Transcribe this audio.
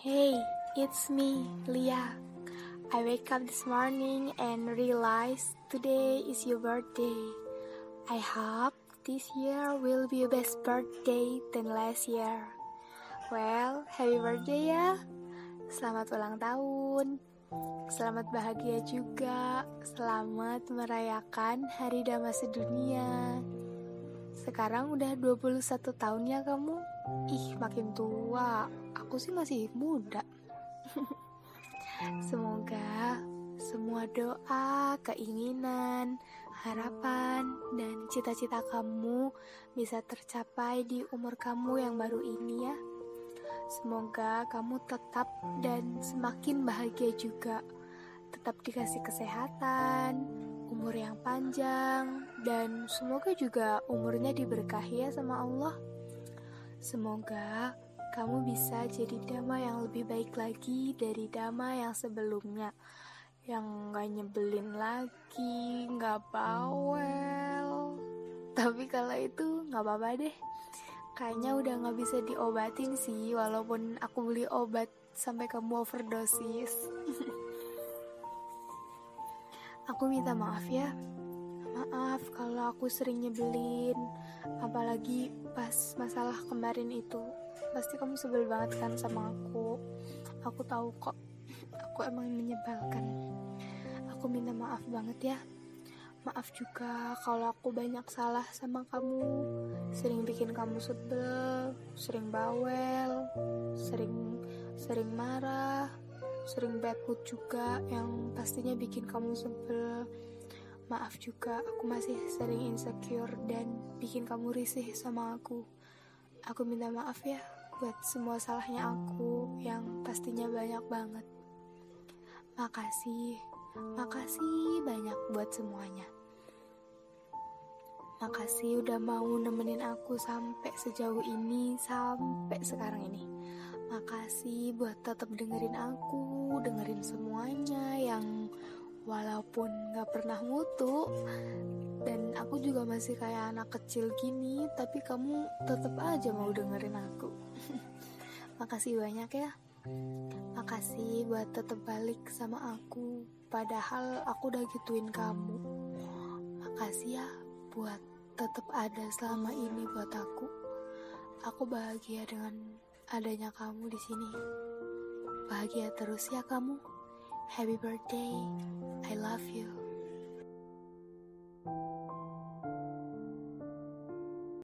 Hey, it's me, Leah. I wake up this morning and realize today is your birthday. I hope this year will be a best birthday than last year. Well, happy birthday ya. Selamat ulang tahun. Selamat bahagia juga. Selamat merayakan Hari Dhamma Sedunia. Sekarang udah 21 tahun ya kamu? Ih, makin tua. Aku sih masih muda. Semoga semua doa, keinginan, harapan, dan cita-cita kamu bisa tercapai di umur kamu yang baru ini ya. Semoga kamu tetap dan semakin bahagia juga. Tetap dikasih kesehatan, umur yang panjang, dan semoga juga umurnya diberkahi ya sama Allah. Semoga kamu bisa jadi dama yang lebih baik lagi dari dama yang sebelumnya yang gak nyebelin lagi, gak bawel. Tapi kalau itu gak apa-apa deh. Kayaknya udah gak bisa diobatin sih, walaupun aku beli obat sampai kamu overdosis. aku minta maaf ya. Maaf kalau aku sering nyebelin, apalagi pas masalah kemarin itu. Pasti kamu sebel banget kan sama aku. Aku tahu kok, aku emang menyebalkan. Aku minta maaf banget ya. Maaf juga kalau aku banyak salah sama kamu. Sering bikin kamu sebel, sering bawel, sering sering marah, sering bad mood juga yang pastinya bikin kamu sebel. Maaf juga, aku masih sering insecure dan bikin kamu risih sama aku. Aku minta maaf ya buat semua salahnya aku yang pastinya banyak banget. Makasih, makasih banyak buat semuanya. Makasih udah mau nemenin aku sampai sejauh ini, sampai sekarang ini. Makasih buat tetap dengerin aku, dengerin semuanya yang walaupun gak pernah mutu. Dan aku juga masih kayak anak kecil gini tapi kamu tetap aja mau dengerin aku. Makasih banyak ya. Makasih buat tetap balik sama aku padahal aku udah gituin kamu. Makasih ya buat tetap ada selama ini buat aku. Aku bahagia dengan adanya kamu di sini bahagia terus ya kamu Happy birthday. I love you.